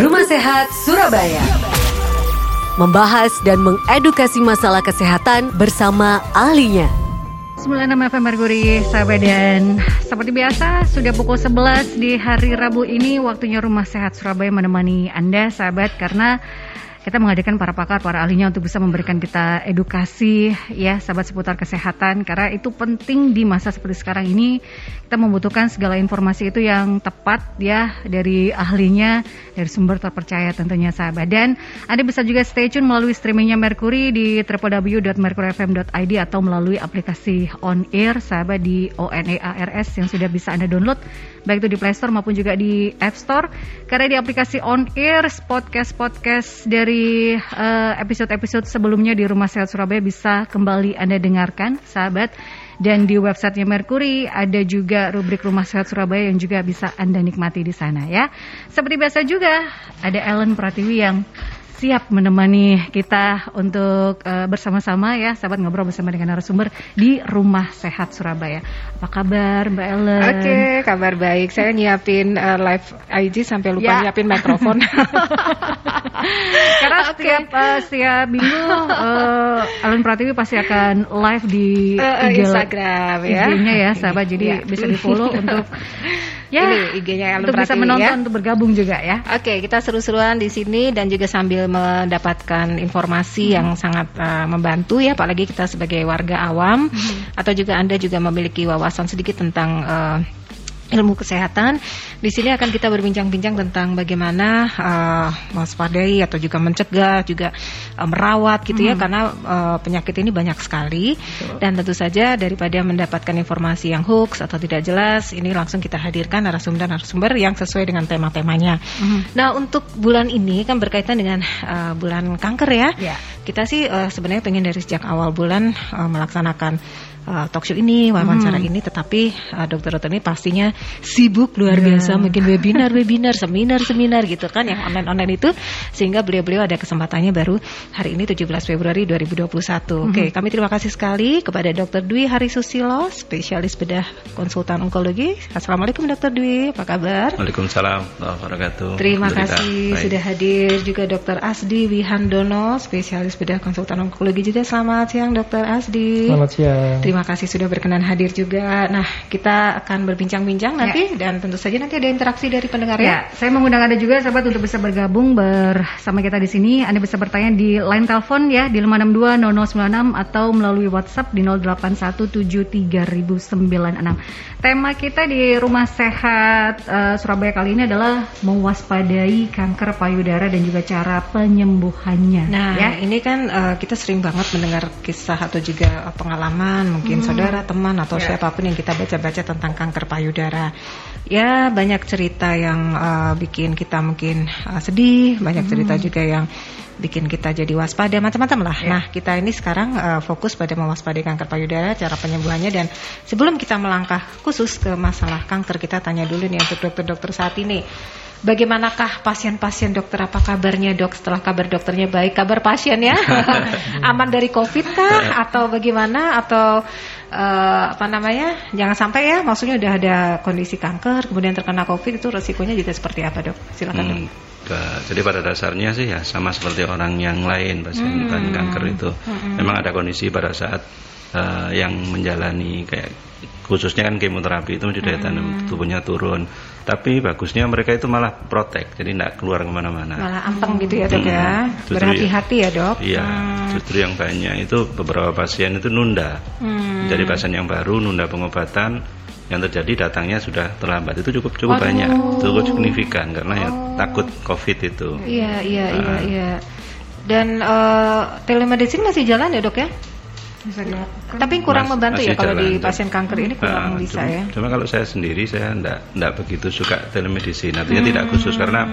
Rumah Sehat Surabaya. Membahas dan mengedukasi masalah kesehatan bersama ahlinya. 96 FM Merkuri, sahabat dan seperti biasa sudah pukul 11 di hari Rabu ini waktunya Rumah Sehat Surabaya menemani Anda sahabat karena kita menghadirkan para pakar, para ahlinya untuk bisa memberikan kita edukasi ya sahabat seputar kesehatan. Karena itu penting di masa seperti sekarang ini kita membutuhkan segala informasi itu yang tepat ya dari ahlinya dari sumber terpercaya tentunya sahabat. Dan Anda bisa juga stay tune melalui streamingnya Mercury di www.mercuryfm.id atau melalui aplikasi on air sahabat di ONEARS yang sudah bisa Anda download baik itu di Play Store maupun juga di App Store. Karena di aplikasi on air podcast podcast dari dari uh, episode-episode sebelumnya di Rumah Sehat Surabaya bisa kembali Anda dengarkan, sahabat. Dan di websitenya Mercury ada juga rubrik Rumah Sehat Surabaya yang juga bisa Anda nikmati di sana ya. Seperti biasa juga ada Ellen Pratiwi yang siap menemani kita untuk uh, bersama-sama ya sahabat ngobrol bersama dengan narasumber di Rumah Sehat Surabaya. Apa kabar Mbak Ellen? Oke, okay, kabar baik. Saya nyiapin uh, live IG sampai lupa ya. nyiapin mikrofon. Karena okay. setiap uh, setiap minggu uh, Ellen Pratiwi pasti akan live di uh, IG, Instagram ya. IG-nya ya sahabat. Jadi ya. bisa di-follow untuk ya ini IG-nya Ellen untuk bisa menonton ya. untuk bergabung juga ya. Oke, okay, kita seru-seruan di sini dan juga sambil mendapatkan informasi hmm. yang sangat uh, membantu ya, apalagi kita sebagai warga awam hmm. atau juga Anda juga memiliki wawasan sedikit tentang uh, ilmu kesehatan. Di sini akan kita berbincang-bincang tentang bagaimana uh, mewaspadai atau juga mencegah, juga uh, merawat gitu ya, hmm. karena uh, penyakit ini banyak sekali. Betul. Dan tentu saja daripada mendapatkan informasi yang hoax atau tidak jelas, ini langsung kita hadirkan narasumber-narasumber yang sesuai dengan tema-temanya. Hmm. Nah, untuk bulan ini kan berkaitan dengan uh, bulan kanker ya. Yeah. Kita sih uh, sebenarnya pengen dari sejak awal bulan uh, melaksanakan uh, talk show ini, wawancara hmm. ini, tetapi uh, dokter-dokter ini pastinya sibuk luar yeah. biasa, mungkin webinar-webinar, seminar-seminar gitu kan, yang online-online itu, sehingga beliau-beliau ada kesempatannya baru hari ini 17 Februari 2021. Hmm. Oke, okay, kami terima kasih sekali kepada Dokter Dwi Hari Susilo, spesialis bedah konsultan onkologi. Assalamualaikum Dokter Dwi, apa kabar? Waalaikumsalam wabarakatuh. Terima kasih Baik. sudah hadir juga Dokter Asdi Wihandono, spesialis bedah konsultan onkologi juga. Selamat siang Dokter Asdi. Selamat siang. Terima Terima kasih sudah berkenan hadir juga. Nah, kita akan berbincang-bincang ya. nanti dan tentu saja nanti ada interaksi dari pendengar ya. ya. Saya mengundang Anda juga sahabat untuk bisa bergabung bersama kita di sini. Anda bisa bertanya di line telepon ya di 5620096 atau melalui WhatsApp di 08173096. Tema kita di Rumah Sehat uh, Surabaya kali ini adalah mewaspadai kanker payudara dan juga cara penyembuhannya. Nah, ya. ini kan uh, kita sering banget mendengar kisah atau juga pengalaman mungkin hmm. saudara, teman atau yeah. siapa pun yang kita baca-baca tentang kanker payudara. Ya banyak cerita yang uh, bikin kita mungkin uh, sedih, banyak hmm. cerita juga yang bikin kita jadi waspada macam-macam lah. Yeah. Nah, kita ini sekarang uh, fokus pada mewaspadai kanker payudara, cara penyembuhannya dan sebelum kita melangkah khusus ke masalah kanker, kita tanya dulu nih untuk dokter-dokter saat ini. Bagaimanakah pasien-pasien dokter? Apa kabarnya dok setelah kabar dokternya baik? Kabar pasiennya aman dari COVID kah? Atau bagaimana? Atau uh, apa namanya? Jangan sampai ya, maksudnya udah ada kondisi kanker, kemudian terkena COVID itu resikonya juga seperti apa dok? Silakan hmm. dok. Jadi pada dasarnya sih ya sama seperti orang yang lain pasien hmm. kanker itu. Hmm. Memang ada kondisi pada saat uh, yang menjalani kayak khususnya kan kemoterapi itu daya tahan hmm. tubuhnya turun tapi bagusnya mereka itu malah protek jadi tidak keluar ke mana-mana malah ampeng gitu ya dok ya hmm. berhati-hati ya dok iya hmm. justru yang banyak itu beberapa pasien itu nunda hmm. jadi pasien yang baru nunda pengobatan yang terjadi datangnya sudah terlambat itu cukup cukup Aduh. banyak cukup signifikan karena ya oh. ya takut covid itu iya iya iya iya dan uh, telemedicine masih jalan ya dok ya bisa dilakukan. Tapi kurang Mas, membantu ya kalau di pasien kanker ini kurang nah, bisa cuma, ya. Cuma kalau saya sendiri saya enggak enggak begitu suka telemedicine. Artinya hmm. tidak khusus karena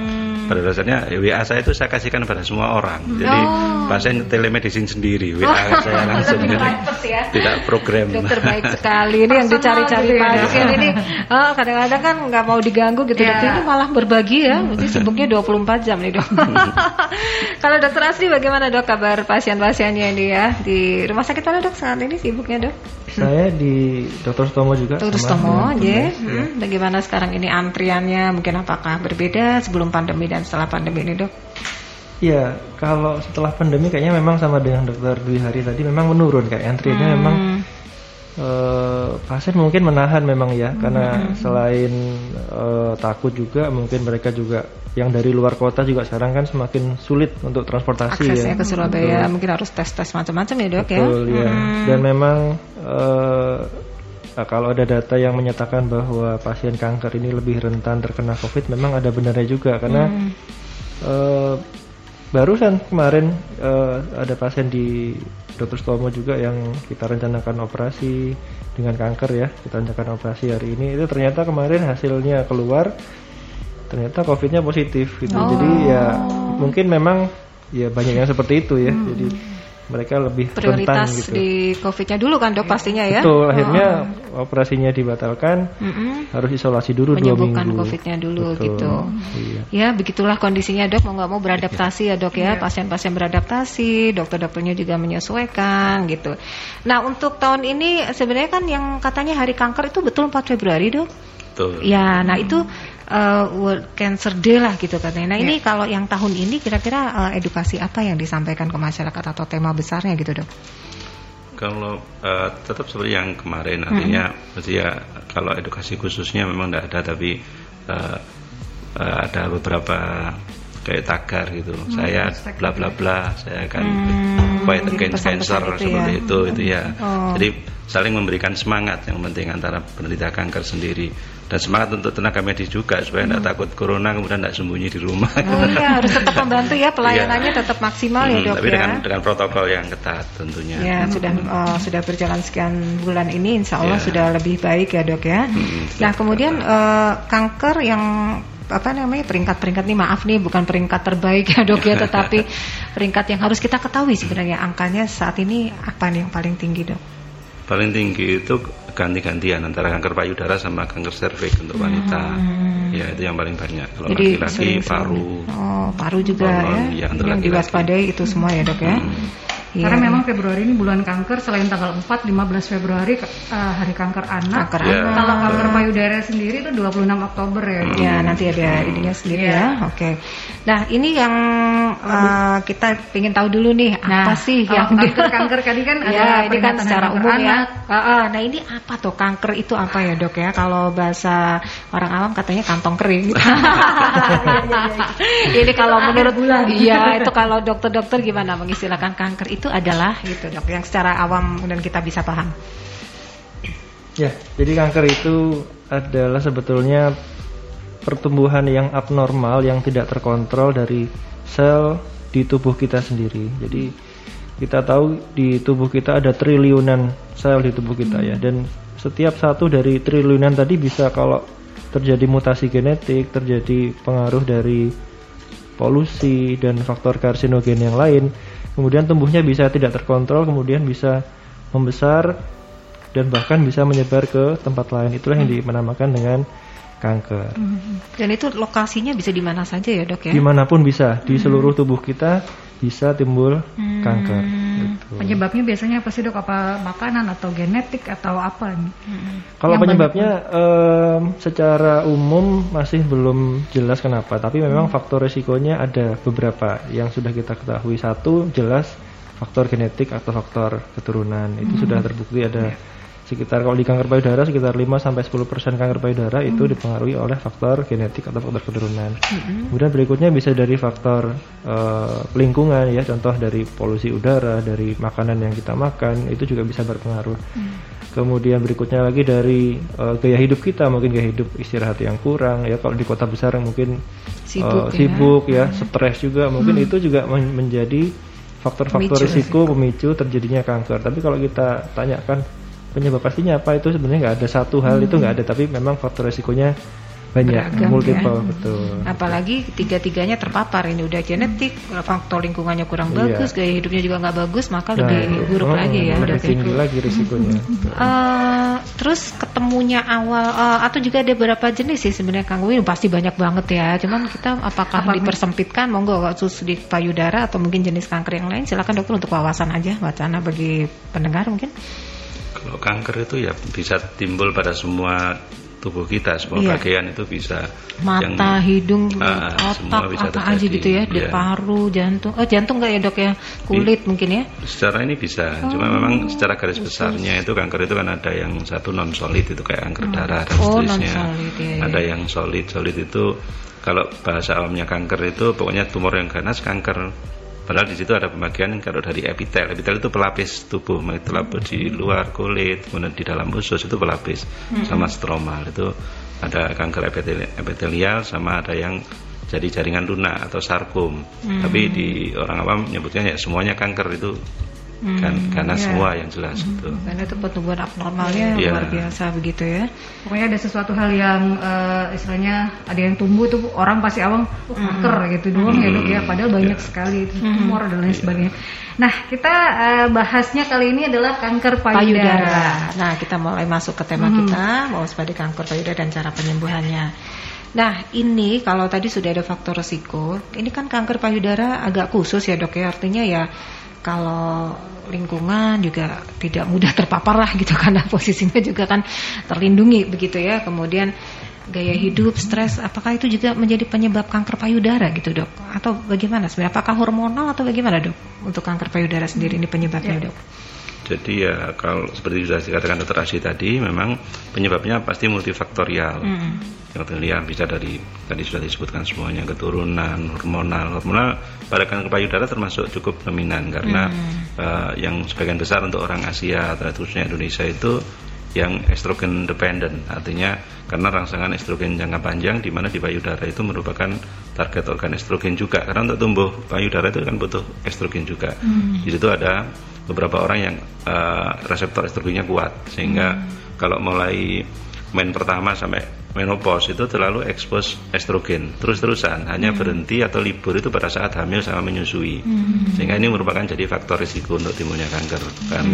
pada dasarnya ya, WA saya itu saya kasihkan pada semua orang. Jadi oh. pasien telemedicine sendiri WA oh. saya langsung jadi ya. tidak program. Dokter baik sekali ini yang dicari-cari ya. pasien ini. Oh, kadang-kadang kan nggak mau diganggu gitu. Yeah. Dokter ini malah berbagi ya. Mesti sibuknya 24 jam nih, Dok. kalau dokter asli bagaimana, Dok, kabar pasien-pasiennya ini ya di rumah sakit mana, Dok, saat ini sibuknya, Dok? Saya di Dr. Stomo juga. Dr. Stomo, ya. Hmm, bagaimana sekarang ini antriannya? Mungkin apakah berbeda sebelum pandemi dan setelah pandemi ini, dok? Iya, kalau setelah pandemi kayaknya memang sama dengan dokter Dwi Hari tadi memang menurun kayak antriannya Hmm. memang eh, pasien mungkin menahan memang ya karena selain eh, takut juga mungkin mereka juga yang dari luar kota juga sekarang kan semakin sulit untuk transportasi Aksesnya ya. ke Surabaya mungkin harus tes-tes macam-macam ya, dok ya? Betul ya. Hmm. Dan memang nah, kalau ada data yang menyatakan bahwa pasien kanker ini lebih rentan terkena COVID, memang ada benarnya juga karena Hmm. eh, barusan kemarin eh, ada pasien di Dr. Stomo juga yang kita rencanakan operasi dengan kanker ya, kita rencanakan operasi hari ini. Itu ternyata kemarin hasilnya keluar, ternyata COVID-nya positif gitu. Jadi ya mungkin memang ya banyak yang seperti itu ya. Jadi mereka lebih rentan Prioritas gitu. di COVID-nya dulu kan, dok pastinya ya? Betul, akhirnya operasinya dibatalkan, Mm-mm. harus isolasi dulu dua Menyembuhkan minggu. COVID-nya dulu Betul, gitu. Iya. Ya begitulah kondisinya dok mau nggak mau beradaptasi ya dok ya pasien-pasien beradaptasi dokter-dokternya juga menyesuaikan gitu. Nah untuk tahun ini sebenarnya kan yang katanya hari kanker itu betul 4 Februari dok. Betul. Ya nah itu uh, World Cancer Day lah gitu katanya. Nah ini kalau yang tahun ini kira-kira uh, edukasi apa yang disampaikan ke masyarakat atau tema besarnya gitu dok? Kalau eh, tetap seperti yang kemarin artinya mesti ya kalau edukasi khususnya memang tidak ada tapi eh, eh, ada beberapa kayak tagar gitu. saya bla bla bla, saya akan fight jadi against cancer itu seperti ya. itu itu ya. Oh. Jadi saling memberikan semangat yang penting antara penderita kanker sendiri dan semangat untuk tenaga medis juga supaya tidak takut corona kemudian tidak sembunyi di rumah. Oh iya harus tetap membantu ya pelayanannya tetap maksimal ya Hmm, dok tapi ya. dengan dengan protokol yang ketat tentunya. Ya sudah eh, sudah berjalan sekian bulan ini, Insya Allah Ya. sudah lebih baik ya dok ya. Hmm, nah kemudian eh, kanker yang apa namanya peringkat-peringkat nih maaf nih bukan peringkat terbaik ya dok ya, tetapi peringkat yang harus kita ketahui sebenarnya angkanya saat ini apa nih yang paling tinggi dok? Paling tinggi itu ganti-gantian antara kanker payudara sama kanker serviks untuk wanita. Ya itu yang paling banyak. Kalau Hmm. Laki-laki paru. Oh paru juga Kolon, ya, ya, yang laki-laki. diwaspadai itu semua ya dok ya. Hmm. Iya. Karena memang Februari ini bulan kanker selain tanggal 4 15 Februari eh, hari kanker anak. Kanker Ya. anak. Kalau kanker payudara sendiri itu 26 Oktober ya. Ya nanti ada ininya sendiri Iya. ya. Oke. Nah ini yang uh, kita ingin tahu dulu nih apa sih yang kanker-kanker tadi kan ada ya ini kan secara umum ya. anak. Ah, ah, nah ini apa tuh kanker itu apa ya dok ya? Kalau bahasa orang awam katanya kantong kering. ini kalau menurut iya itu kalau dokter-dokter gimana mengistilahkan kanker itu adalah gitu dok yang secara awam dan kita bisa paham. Ya, jadi kanker itu adalah sebetulnya pertumbuhan yang abnormal yang tidak terkontrol dari sel di tubuh kita sendiri. Jadi kita tahu di tubuh kita ada triliunan sel di tubuh kita ya dan setiap satu dari triliunan tadi bisa kalau terjadi mutasi genetik, terjadi pengaruh dari polusi dan faktor karsinogen yang lain, kemudian tumbuhnya bisa tidak terkontrol, kemudian bisa membesar dan bahkan bisa menyebar ke tempat lain. Itulah yang dinamakan dengan kanker. Dan itu lokasinya bisa di mana saja ya dok ya? Di mana pun bisa, di seluruh tubuh kita bisa timbul kanker. Gitu. Penyebabnya biasanya apa sih dok? Apa makanan atau genetik atau apa nih? Kalau Yang penyebabnya em, secara umum masih belum jelas kenapa, tapi memang faktor resikonya ada beberapa yang sudah kita ketahui. Satu jelas faktor genetik atau faktor keturunan itu sudah terbukti ada sekitar kalau di kanker payudara sekitar 5 sampai 10% kanker payudara itu dipengaruhi oleh faktor genetik atau faktor keturunan. Kemudian berikutnya bisa dari faktor eh, lingkungan ya, contoh dari polusi udara, dari makanan yang kita makan itu juga bisa berpengaruh. Kemudian berikutnya lagi dari eh, gaya hidup kita, mungkin gaya hidup istirahat yang kurang ya kalau di kota besar yang mungkin Sibuk eh, ya. sibuk ya, stres juga mungkin itu juga men- menjadi faktor-faktor risiko pemicu terjadinya kanker. Tapi kalau kita tanyakan penyebab pastinya apa itu sebenarnya nggak ada satu hal itu nggak ada, tapi memang faktor risikonya banyak, Beragam, multiple ya. betul. Apalagi tiga-tiganya terpapar ini udah genetik, faktor lingkungannya kurang Iya. bagus, gaya hidupnya juga nggak bagus, maka Nah, lebih buruk oh, lagi ya lebih ya. tinggi lagi risikonya. Eh, terus ketemunya awal eh, atau juga ada beberapa jenis sih sebenarnya Kang Win pasti banyak banget ya. Cuman kita apakah Apa, dipersempitkan monggo khusus di payudara atau mungkin jenis kanker yang lain silakan dokter untuk wawasan aja wacana bagi pendengar mungkin. Kalau kanker itu ya bisa timbul pada semua tubuh kita, semua Iya. bagian itu bisa. Mata, Yang- hidung, semua otak, bisa apa aja terjadi. gitu ya, di Iya. paru, jantung. Oh, jantung nggak ya dok ya? Kulit mungkin ya? Secara ini bisa, cuma Oh, memang secara garis besarnya itu kanker itu kan ada yang satu non solid itu kayak kanker darah dan Oh, seterusnya. iya. Ada yang solid, solid itu kalau bahasa awamnya kanker itu pokoknya tumor yang ganas kanker. Padahal di situ ada pembagian kalau dari epitel. Epitel itu pelapis tubuh, itu lapis di luar kulit, kemudian di dalam usus itu pelapis, sama stromal itu ada kanker epitel- epitelial sama ada yang jadi jaringan lunak atau sarkom. Tapi di orang awam nyebutnya ya semuanya kanker itu kan karena iya. semua yang jelas itu. Karena itu pertumbuhan abnormalnya Iya. luar biasa begitu ya. Pokoknya ada sesuatu hal yang eh, istilahnya ada yang tumbuh tuh orang pasti awam oh, kanker gitu doang ya dok ya. Padahal banyak sekali itu tumor dan lain sebagainya. Nah kita eh, bahasnya kali ini adalah kanker payudara. payudara. Nah, kita mulai masuk ke tema kita, mewaspadai kanker payudara dan cara penyembuhannya. Nah, ini kalau tadi sudah ada faktor resiko, ini kan kanker payudara agak khusus ya dok ya, artinya ya kalau lingkungan juga tidak mudah terpapar lah gitu karena posisinya juga kan terlindungi begitu ya. Kemudian gaya hidup, stres, apakah itu juga menjadi penyebab kanker payudara gitu dok? Atau bagaimana sebenarnya? Apakah hormonal atau bagaimana dok? Untuk kanker payudara sendiri ini penyebabnya dok? Jadi ya kalau seperti sudah dikatakan Dr. Asyi tadi, memang penyebabnya pasti multifaktorial. Mm. Yang terlihat bisa dari tadi sudah disebutkan semuanya keturunan, hormonal. Hormonal pada kanker payudara termasuk cukup dominan karena eh, yang sebagian besar untuk orang Asia khususnya Indonesia itu yang estrogen dependent artinya karena rangsangan estrogen jangka panjang di mana di payudara itu merupakan target organ estrogen juga karena untuk tumbuh payudara itu kan butuh estrogen juga di situ ada beberapa orang yang eh, reseptor estrogennya kuat. Sehingga kalau mulai main pertama sampai menopause itu terlalu expose estrogen terus-terusan. Hanya berhenti atau libur itu pada saat hamil sama menyusui. Sehingga ini merupakan jadi faktor risiko untuk timbulnya kanker. Kan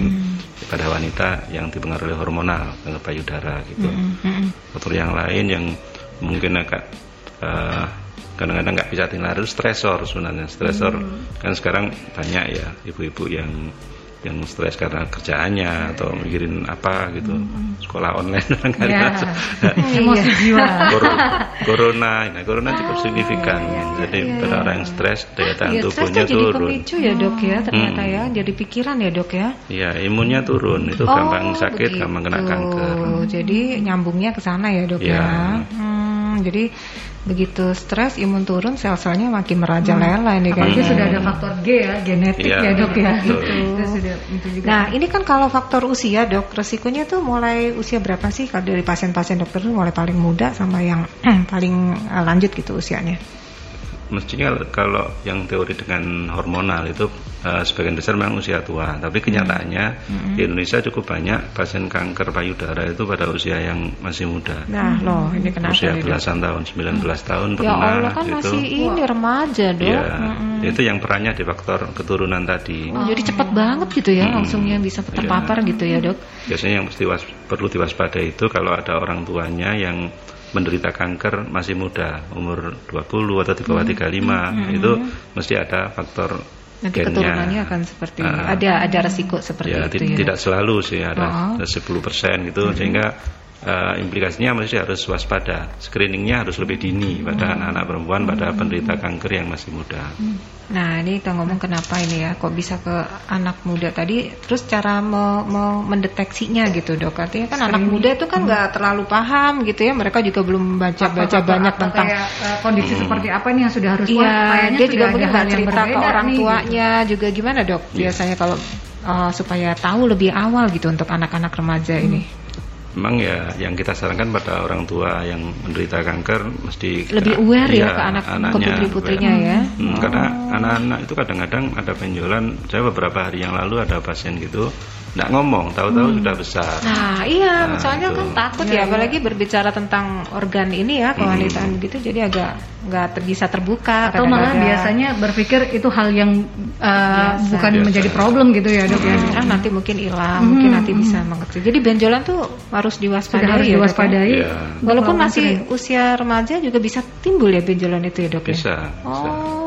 pada wanita yang dipengaruhi hormonal kanker payudara gitu. Faktor yang lain yang mungkin agak eh, kadang-kadang nggak bisa tinggal itu stresor sebenarnya. Stresor kan sekarang banyak ya ibu-ibu yang yang stres karena kerjaannya atau mikirin apa gitu sekolah online kadang-kadang Ya. langsung. Emosi jiwa. Corona nah corona cukup signifikan jadi pada orang yang stres daya tahan Iya, stres tubuhnya jadi turun pemicu ya dok ya ternyata Hmm. ya, jadi pikiran ya dok ya. ya imunnya turun itu gampang sakit begitu. gampang kena kanker Jadi nyambungnya ke sana ya dok ya. Ya. Hmm, jadi begitu stres imun turun sel-selnya makin merajalela ini kan. Apalagi sudah ada faktor G ya genetik Iya, ya dok ya. betul. Itu sudah itu juga. Nah ini kan kalau faktor usia dok resikonya tuh mulai usia berapa sih kalau dari pasien-pasien dokter tuh mulai paling muda sama yang paling eh, lanjut gitu usianya? Mestinya kalau yang teori dengan hormonal itu eh, sebagian besar memang usia tua. Tapi kenyataannya Hmm. di Indonesia cukup banyak pasien kanker payudara itu pada usia yang masih muda. Nah loh ini kenapa usia belasan tahun 19 tahun Ya pernah Allah kan gitu. masih ini remaja dok. ya Mm-mm. itu yang perannya di faktor keturunan tadi. Oh, jadi cepat banget gitu ya, Hmm. langsungnya bisa terpapar gitu ya dok. biasanya yang mesti was- perlu diwaspadai itu kalau ada orang tuanya yang menderita kanker masih muda umur 20 atau di bawah 35 itu mesti ada faktor Hmm. Nanti gennya. keturunannya akan seperti Ah. ada ada resiko seperti ya, itu ya. tidak selalu sih Oh. ada, ada 10% gitu sehingga eh, implikasinya mesti harus waspada. Screeningnya harus lebih dini pada anak-anak perempuan pada penderita kanker yang masih muda. Nah ini kita ngomong kenapa ini ya, kok bisa ke anak muda? Tadi, terus cara me- me- mendeteksinya gitu dok. Artinya kan anak muda itu kan nggak terlalu paham gitu ya, mereka juga belum baca baca Faktor-faktor banyak apa tentang kayak, eh, kondisi seperti apa nih yang sudah harus Iya, dia juga mungkin hal nggak yang cerita ke orang nih, gitu. tuanya juga. Gimana dok? Biasanya kalau uh, supaya tahu lebih awal gitu untuk anak-anak remaja ini. Memang ya yang kita sarankan pada orang tua yang menderita kanker mesti Lebih aware ya iya, ke anak ke anaknya putri-putrinya aware. ya. Hmm, Karena anak-anak itu kadang-kadang ada benjolan. Saya beberapa hari yang lalu ada pasien gitu, nggak ngomong, tahu-tahu sudah besar. Nah iya, Nah, soalnya itu. kan takut ya, apalagi berbicara tentang organ ini ya kewanitaan gitu, jadi agak nggak ter- bisa terbuka. atau malah biasanya berpikir itu hal yang uh, Biasa. bukan Biasa. menjadi problem gitu ya dok ya. Ah, nanti mungkin hilang, mungkin nanti bisa mengerti. Jadi benjolan tuh harus diwaspadai. Sudah harus ya, ya? diwaspadai. Iya. Walaupun masih usia remaja juga bisa timbul ya benjolan itu ya dok ya. Bisa, bisa. Oh,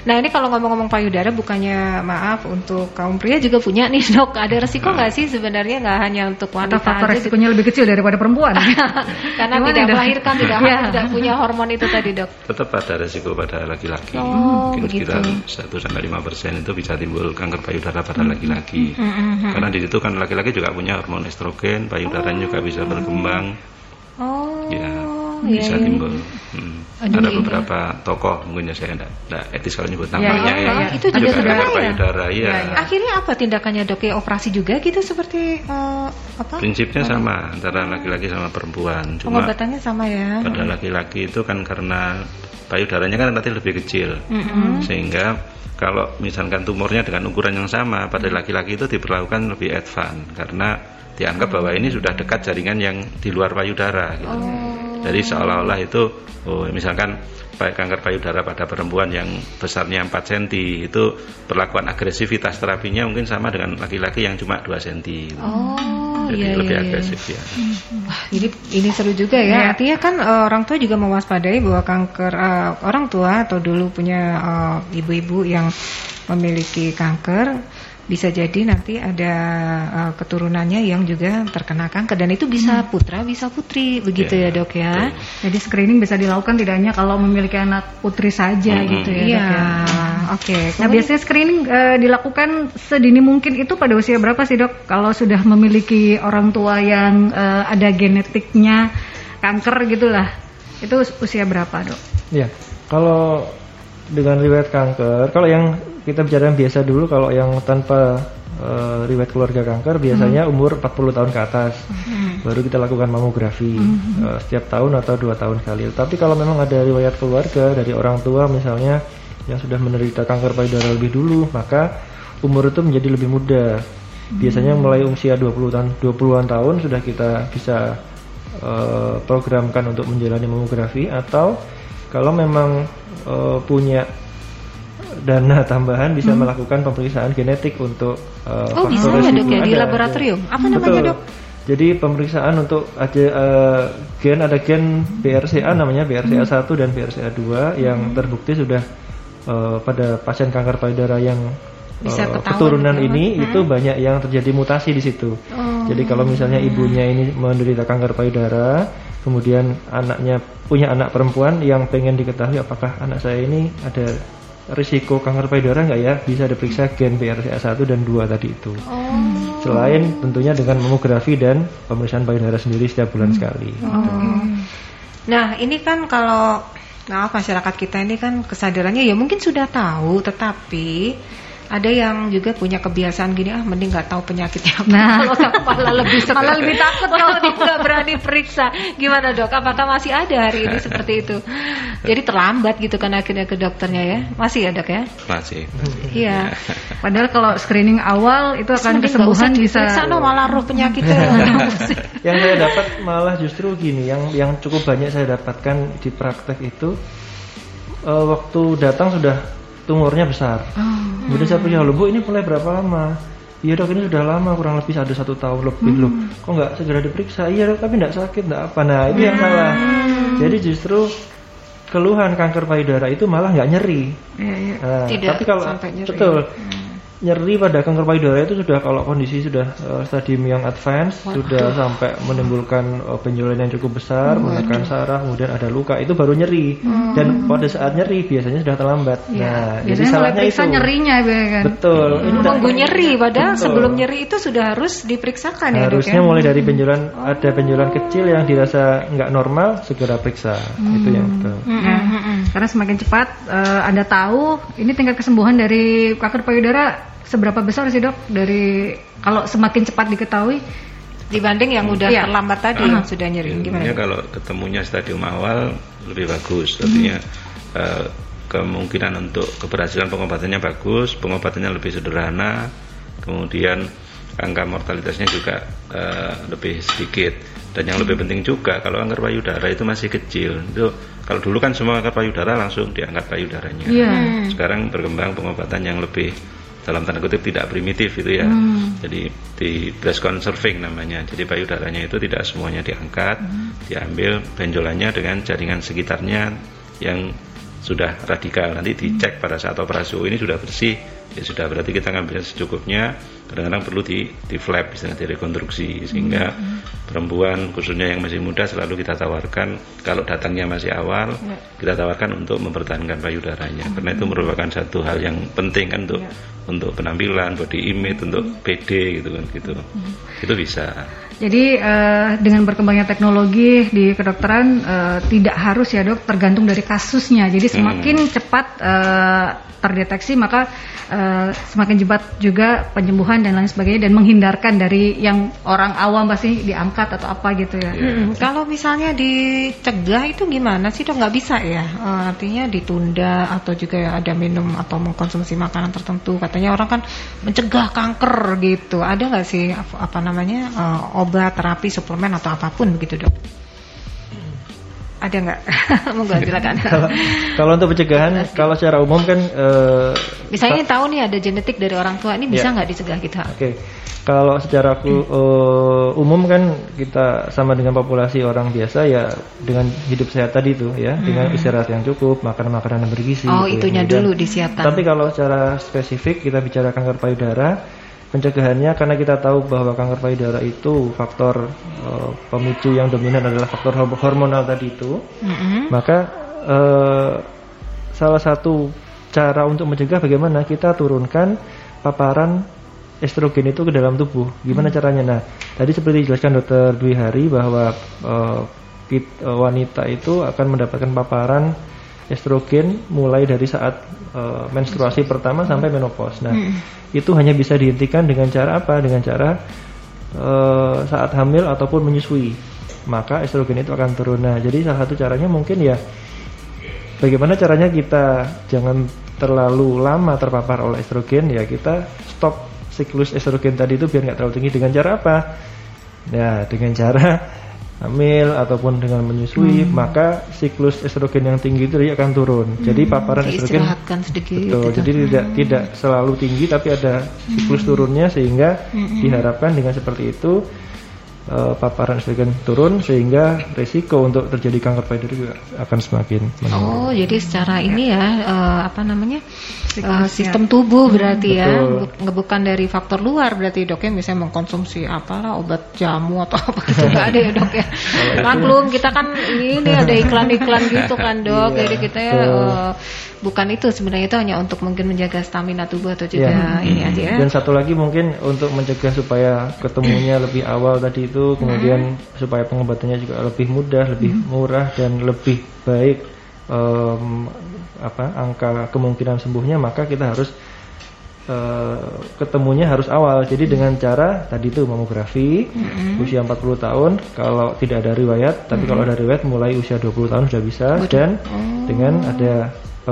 Nah ini kalau ngomong-ngomong payudara bukannya maaf untuk kaum pria juga punya nih dok. Ada resiko nggak sih sebenarnya nggak hanya untuk wanita Atau faktor aja resikonya lebih kecil daripada perempuan? Karena Gimana, tidak Dok? melahirkan, tidak Iya. tidak punya hormon itu tadi dok. Tetap ada resiko pada laki-laki. Oh, Mungkin begitu. sekitar 1 sampai 5 persen itu bisa timbul kanker payudara pada laki-laki. Mm-mm. Karena di situ kan laki-laki juga punya hormon estrogen, payudaranya juga bisa berkembang. Oh, Ya, iya, bisa iya. timbul. Hmm. Aduh, Ada ini. beberapa tokoh mungkin ya saya enggak, enggak etis kalau nyebut Ya, namanya ya, ya. ya, ya. Itu juga ya? payudara ya. Ya, ya. Akhirnya apa tindakannya dok? Ya operasi juga gitu seperti eh, apa? Prinsipnya sama antara laki-laki sama perempuan. Cuma Pengobatannya sama ya. pada laki-laki itu kan karena payudaranya kan relatif lebih kecil. Mm-mm. Sehingga kalau misalkan tumornya dengan ukuran yang sama pada laki-laki itu diperlakukan lebih advance karena dianggap bahwa ini sudah dekat jaringan yang di luar payudara gitu. Jadi seolah-olah itu oh misalkan kanker payudara pada perempuan yang besarnya 4 cm itu perlakuan agresivitas terapinya mungkin sama dengan laki-laki yang cuma 2 cm. gitu. Oh, Jadi iya, lebih iya, iya. agresif ya. Wah, jadi ini seru juga ya. Iya. Artinya kan eh, orang tua juga mewaspadai bahwa kanker eh, orang tua atau dulu punya eh, ibu-ibu yang memiliki kanker bisa jadi nanti ada eh, keturunannya yang juga terkena kanker dan itu bisa putra bisa putri begitu ya, Ya, dok ya. betul. Jadi screening bisa dilakukan tidak hanya kalau memiliki anak putri saja Mm-mm. gitu ya. Iya, dok ya. oke. Nah Kemudian- biasanya screening eh, dilakukan sedini mungkin itu pada usia berapa sih dok? Kalau sudah memiliki orang tua yang eh, ada genetiknya kanker gitulah, itu us- usia berapa dok? Ya, kalau dengan riwayat kanker, kalau yang kita bicara yang biasa dulu, kalau yang tanpa eh, riwayat keluarga kanker, biasanya umur 40 tahun ke atas, baru kita lakukan mamografi eh, setiap tahun atau dua tahun sekali. Tapi kalau memang ada riwayat keluarga dari orang tua misalnya yang sudah menderita kanker payudara lebih dulu, maka umur itu menjadi lebih muda. Biasanya mulai usia 20 tahun 20-an tahun sudah kita bisa eh, programkan untuk menjalani mamografi. Atau kalau memang eh, punya dana tambahan bisa melakukan pemeriksaan genetik untuk eh, Oh, bisa ya, Dok, ya, di laboratorium? ada. Apa namanya, Betul. Dok? Jadi pemeriksaan untuk aja eh, gen ada gen BRCA namanya BRCA1 dan BRCA2 yang terbukti sudah eh, pada pasien kanker payudara yang Bisa ketahuan keturunan ini Mas? itu banyak yang terjadi mutasi di situ. Oh. Jadi kalau misalnya ibunya ini menderita kanker payudara, kemudian anaknya punya anak perempuan yang pengen diketahui apakah anak saya ini ada risiko kanker payudara nggak ya, bisa diperiksa gen BRCA1 dan 2 tadi itu. Oh. Selain tentunya dengan mamografi dan pemeriksaan payudara sendiri setiap bulan sekali. Oh. Nah, ini kan kalau maaf masyarakat kita ini kan kesadarannya ya mungkin sudah tahu, tetapi ada yang juga punya kebiasaan gini ah mending nggak tahu penyakitnya apa. Nah. kalau tahu malah lebih Malah lebih takut kalau nggak berani periksa. Gimana dok? Apakah masih ada hari ini seperti itu? Jadi terlambat gitu kan akhirnya ke dokternya ya? Masih ya dok ya? Masih. Iya. Padahal kalau screening awal itu akan Mending kesembuhan bisa no, malah roh penyakitnya. Yang saya dapat malah justru gini, yang yang cukup banyak saya dapatkan di praktek itu eh, waktu datang sudah tumornya besar. Kemudian saya punya loh bu ini mulai berapa lama? Iya dok ini sudah lama kurang lebih ada satu tahun lebih loh. Kok nggak segera diperiksa? Iya dok tapi nggak sakit nggak apa. Nah itu yang salah. Jadi justru keluhan kanker payudara itu malah nggak nyeri. Iya, iya. Nah, Tidak tapi kalau sampai nyeri. betul nyeri pada kanker payudara itu sudah kalau kondisi sudah eh, stadium yang advance sudah sampai menimbulkan eh, benjolan yang cukup besar, menekan saraf, kemudian ada luka itu baru nyeri dan pada saat nyeri biasanya sudah terlambat. Nah, jadi Iya. Biasanya mulai salahnya itu. nyerinya ya kan. Betul. Ini tidak- Menunggu nyeri, padahal Betul. sebelum nyeri itu sudah harus diperiksakan ya dok Harusnya ya? mulai dari benjolan ada benjolan kecil yang dirasa nggak normal segera periksa. Itu yang betul. Karena semakin cepat eh, Anda tahu, ini tingkat kesembuhan dari kanker payudara seberapa besar sih dok? Dari kalau semakin cepat diketahui, Dibanding yang udah Iya. terlambat tadi yang sudah nyeri gimana? Ilmunya kalau ketemunya stadium awal lebih bagus, artinya eh, kemungkinan untuk keberhasilan pengobatannya bagus, pengobatannya lebih sederhana, kemudian angka mortalitasnya juga eh, lebih sedikit. Dan yang lebih penting juga kalau kanker payudara itu masih kecil, itu kalau dulu kan semua kanker payudara langsung diangkat payudaranya. Iya. Sekarang berkembang pengobatan yang lebih dalam tanda kutip tidak primitif itu ya. Jadi di breast conserving namanya. Jadi payudaranya itu tidak semuanya diangkat, diambil benjolannya dengan jaringan sekitarnya yang sudah radikal nanti dicek pada saat operasi oh ini sudah bersih ya sudah berarti kita ngambil secukupnya kadang-kadang perlu di di flap misalnya direkonstruksi sehingga hmm. Perempuan khususnya yang masih muda selalu kita tawarkan kalau datangnya masih awal ya. kita tawarkan untuk mempertahankan payudaranya hmm. karena itu merupakan satu hal yang penting kan untuk ya. untuk penampilan body image untuk PD gitu kan gitu hmm. itu bisa jadi uh, dengan berkembangnya teknologi di kedokteran uh, tidak harus ya dok tergantung dari kasusnya. Jadi semakin hmm. cepat uh, terdeteksi maka uh, semakin cepat juga penyembuhan dan lain sebagainya dan menghindarkan dari yang orang awam pasti diangkat atau apa gitu ya. Hmm, kalau misalnya dicegah itu gimana sih dok? Nggak bisa ya? Uh, artinya ditunda atau juga ada minum atau mengkonsumsi makanan tertentu. Katanya orang kan mencegah kanker gitu. Ada nggak sih apa namanya uh, obat terapi suplemen atau apa pun begitu dok? ada nggak? Monggo silakan. kalau, kalau untuk pencegahan, kalau secara umum kan, uh, misalnya tahu nih ada genetik dari orang tua, ini bisa ya. nggak ya. dicegah kita? Oke, okay. Kalau secara uh, umum kan kita sama dengan populasi orang biasa ya dengan hidup sehat tadi itu ya, hmm. dengan istirahat yang cukup, makan makanan yang bergizi. Oh, gitu, itunya ya. dulu disiapkan. Tapi kalau secara spesifik kita bicara kanker payudara pencegahannya karena kita tahu bahwa kanker payudara itu faktor uh, pemicu yang dominan adalah faktor hormonal tadi itu, mm-hmm. maka uh, salah satu cara untuk mencegah bagaimana kita turunkan paparan estrogen itu ke dalam tubuh. Gimana mm. caranya? Nah, tadi seperti dijelaskan dokter Dwi Hari bahwa uh, wanita itu akan mendapatkan paparan estrogen mulai dari saat uh, menstruasi pertama sampai menopause. Nah, hmm. itu hanya bisa dihentikan dengan cara apa? Dengan cara uh, saat hamil ataupun menyusui. Maka estrogen itu akan turun. Nah, jadi salah satu caranya mungkin ya bagaimana caranya kita jangan terlalu lama terpapar oleh estrogen ya kita stop siklus estrogen tadi itu biar nggak terlalu tinggi dengan cara apa? Ya, dengan cara hamil ataupun dengan menyusui hmm. maka siklus estrogen yang tinggi itu dia akan turun. Hmm. Jadi paparan estrogen sedikit, betul. Gitu. Jadi hmm. tidak tidak selalu tinggi tapi ada siklus hmm. turunnya sehingga hmm. diharapkan dengan seperti itu uh, paparan estrogen turun sehingga risiko untuk terjadi kanker payudara juga akan semakin menurun. Oh, jadi secara ini ya uh, apa namanya uh, sistem tubuh berarti hmm, ya, betul. bukan dari faktor luar berarti dok ya misalnya mengkonsumsi apalah obat jamu atau apa gitu nggak ada ya dok ya. Maklum kita kan ini ada iklan-iklan gitu kan dok, iya, jadi kita ya uh, bukan itu sebenarnya itu hanya untuk mungkin menjaga stamina tubuh atau juga ya. ini aja ya. Dan satu lagi mungkin untuk mencegah supaya ketemunya lebih awal tadi itu kemudian hmm. supaya pengobatannya juga lebih mudah, lebih hmm. murah dan lebih baik um, apa angka kemungkinan sembuhnya maka kita harus uh, ketemunya harus awal. Jadi hmm. dengan cara tadi itu mamografi hmm. usia 40 tahun kalau tidak ada riwayat, tapi hmm. kalau ada riwayat mulai usia 20 tahun sudah bisa Betul. dan oh. dengan ada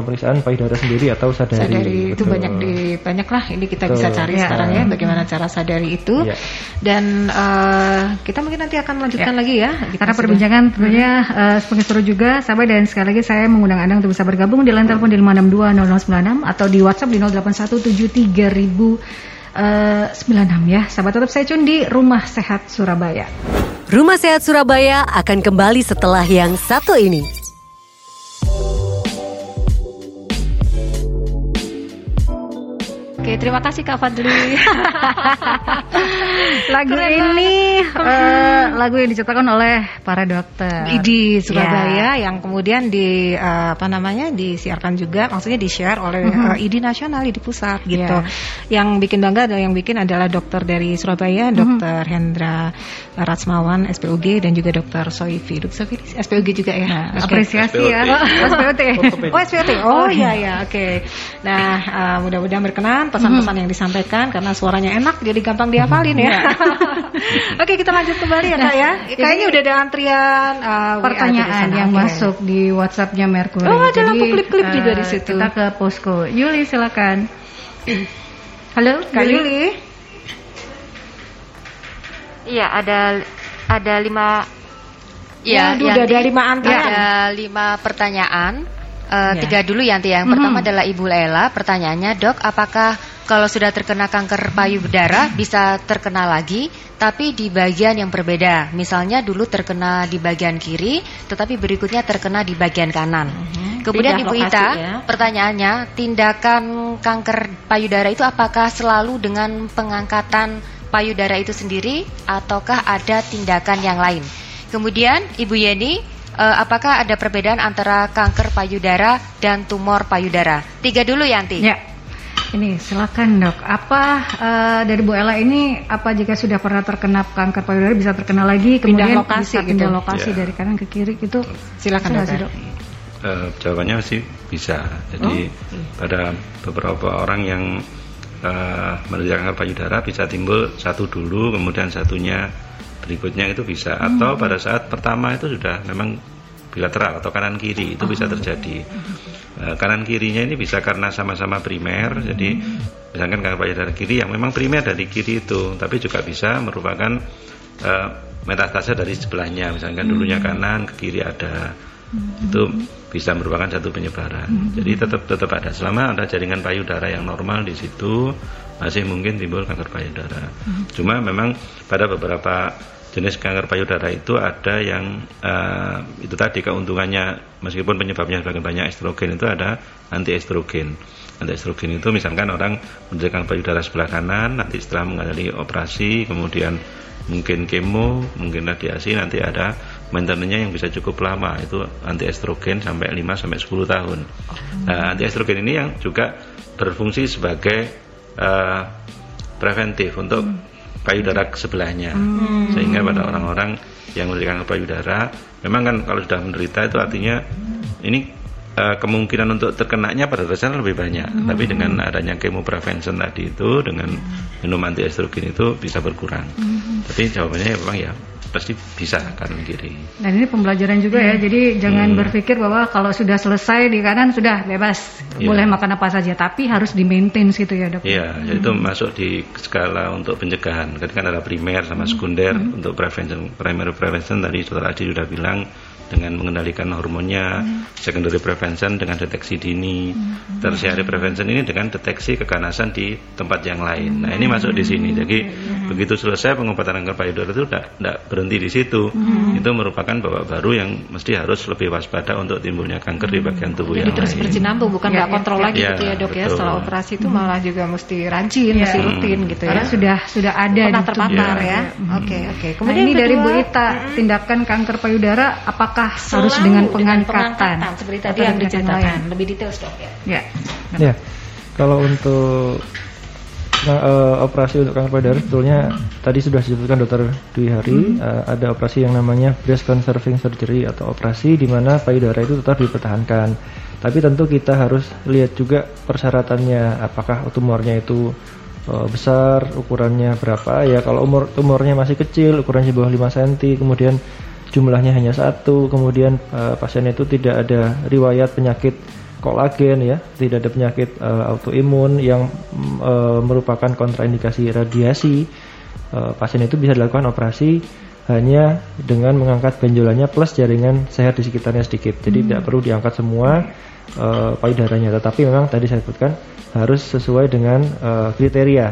pemeriksaan payudara sendiri atau sadari. Sadari itu banyak di banyak lah ini kita Betul. bisa cari ya. sekarang ya bagaimana cara sadari itu. Ya. Dan uh, kita mungkin nanti akan melanjutkan ya. lagi ya. Karena sudah. perbincangan tentunya uh, semakin seru juga sahabat dan sekali lagi saya mengundang Anda untuk bisa bergabung di line telepon di 5620096 atau di WhatsApp di 08173000 Uh, 96 ya Sahabat tetap saya cun di Rumah Sehat Surabaya Rumah Sehat Surabaya akan kembali setelah yang satu ini Oke, terima kasih Kak Fadli. lagu Keren ini uh, lagu yang diciptakan oleh para dokter di Surabaya yeah. yang kemudian di uh, apa namanya disiarkan juga, maksudnya di share oleh uh -huh. uh, ID nasional di pusat gitu. Yeah. Yang bikin bangga adalah yang bikin adalah dokter dari Surabaya, mhm. Dokter uh -huh. Hendra Ratsmawan SPUG dan juga Dokter Soifi. Soifi SPUG juga ya. Nah, apresiasi SPUT. ya. SPUT. Oh, SPUT. Oh iya ya, oke. Okay. Nah, uh, mudah-mudahan berkenan pesan-pesan hmm. yang disampaikan karena suaranya enak jadi gampang dihafalin ya. Iya. Oke kita lanjut kembali ya kak ya. Kayaknya udah ada antrian uh, pertanyaan yang okay. masuk di WhatsAppnya Mercury. Oh ada lampu klip-klip uh, juga di situ. Kita ke posko. Yuli silakan. Halo Kak Yuli. Yuli. Iya ada ada lima. Ya, ya udah ada lima antrian. Ada lima pertanyaan. Uh, ya. Tiga dulu Yanti. Yang mm -hmm. pertama adalah Ibu Lela. Pertanyaannya, dok, apakah kalau sudah terkena kanker payudara bisa terkena lagi? tapi di bagian yang berbeda. Misalnya dulu terkena di bagian kiri, tetapi berikutnya terkena di bagian kanan. Kemudian Pindah Ibu Ita, ya. pertanyaannya, tindakan kanker payudara itu apakah selalu dengan pengangkatan payudara itu sendiri ataukah ada tindakan yang lain? Kemudian Ibu Yeni, eh, apakah ada perbedaan antara kanker payudara dan tumor payudara? Tiga dulu Yanti. Ya. Ini silakan dok. Apa eh, dari Bu Ella ini apa jika sudah pernah terkena kanker payudara bisa terkena lagi kemudian lokasi bisa pindah gitu. lokasi Ya. dari kanan ke kiri gitu? Silakan, dokter. dok. Eh, jawabannya sih bisa. Jadi pada beberapa orang yang eh, menderita kanker payudara bisa timbul satu dulu, kemudian satunya berikutnya itu bisa. Atau pada saat pertama itu sudah memang bilateral atau kanan kiri itu bisa terjadi. Eh, kanan kirinya ini bisa karena sama-sama primer, jadi misalkan kanker payudara kiri yang memang primer dari kiri itu, tapi juga bisa merupakan eh, metastase dari sebelahnya, misalkan dulunya kanan ke kiri ada. Itu bisa merupakan satu penyebaran. Jadi tetap tetap ada. Selama ada jaringan payudara yang normal di situ masih mungkin timbul kanker payudara. Cuma memang pada beberapa jenis kanker payudara itu ada yang eh, itu tadi keuntungannya meskipun penyebabnya sebagian banyak estrogen itu ada anti estrogen. Anti estrogen itu misalkan orang menderita payudara sebelah kanan nanti setelah mengalami operasi kemudian mungkin kemo, mungkin radiasi nanti ada maintenance-nya yang bisa cukup lama itu anti estrogen sampai 5 sampai 10 tahun. Nah, anti estrogen ini yang juga berfungsi sebagai eh, preventif untuk payudara sebelahnya. Sehingga pada orang-orang yang menderita kanker payudara, memang kan kalau sudah menderita itu artinya ini eh, kemungkinan untuk terkenanya pada dasarnya lebih banyak. Tapi dengan adanya chemo prevention tadi itu dengan minum anti estrogen itu bisa berkurang. Tapi jawabannya ya memang ya pasti bisa kanan kiri. Dan ini pembelajaran juga ya. Jadi jangan berpikir bahwa kalau sudah selesai di kanan sudah bebas Iya. boleh makan apa saja, tapi harus di maintain gitu ya dok. Iya, jadi itu masuk di skala untuk pencegahan. Kan kan ada primer sama sekunder untuk prevention. Primary prevention tadi saudara Adi sudah bilang dengan mengendalikan hormonnya, secondary prevention dengan deteksi dini, tertiary prevention ini dengan deteksi keganasan di tempat yang lain. Nah ini masuk di sini. Jadi begitu selesai pengobatan kanker payudara itu tidak berhenti di situ. Itu merupakan babak baru yang mesti harus lebih waspada untuk timbulnya kanker di bagian tubuh Jadi yang terus lain. bukan Ya, nggak ya, kontrol ya. lagi Ya, gitu ya dok ya betul. setelah operasi itu malah juga mesti rajin, Ya. mesti rutin gitu ya. Karena sudah sudah ada Pernah di tubuh. terpapar Iya. ya. Mhm. Oke oke. Nah, ini yang dari Bu kedua, Ita, tindakan kanker payudara apakah harus selalu dengan pengangkatan? pengangkatan, seperti tadi yang dengan diceritakan lebih detail dok ya. Ya. Ya, kalau untuk nah, eh, operasi untuk kanker payudara sebetulnya tadi sudah disebutkan dokter Dwi Hari eh, ada operasi yang namanya breast conserving surgery atau operasi di mana payudara itu tetap dipertahankan. Tapi tentu kita harus lihat juga persyaratannya, apakah tumornya itu eh, besar, ukurannya berapa. Ya kalau umur tumornya masih kecil, ukurannya di bawah 5 cm, kemudian jumlahnya hanya satu, kemudian eh, pasien itu tidak ada riwayat penyakit kolagen ya, tidak ada penyakit eh, autoimun yang eh, merupakan kontraindikasi radiasi. Eh, pasien itu bisa dilakukan operasi hanya dengan mengangkat benjolannya plus jaringan sehat di sekitarnya sedikit. Jadi tidak perlu diangkat semua eh, payudaranya, tetapi memang tadi saya sebutkan harus sesuai dengan eh, kriteria.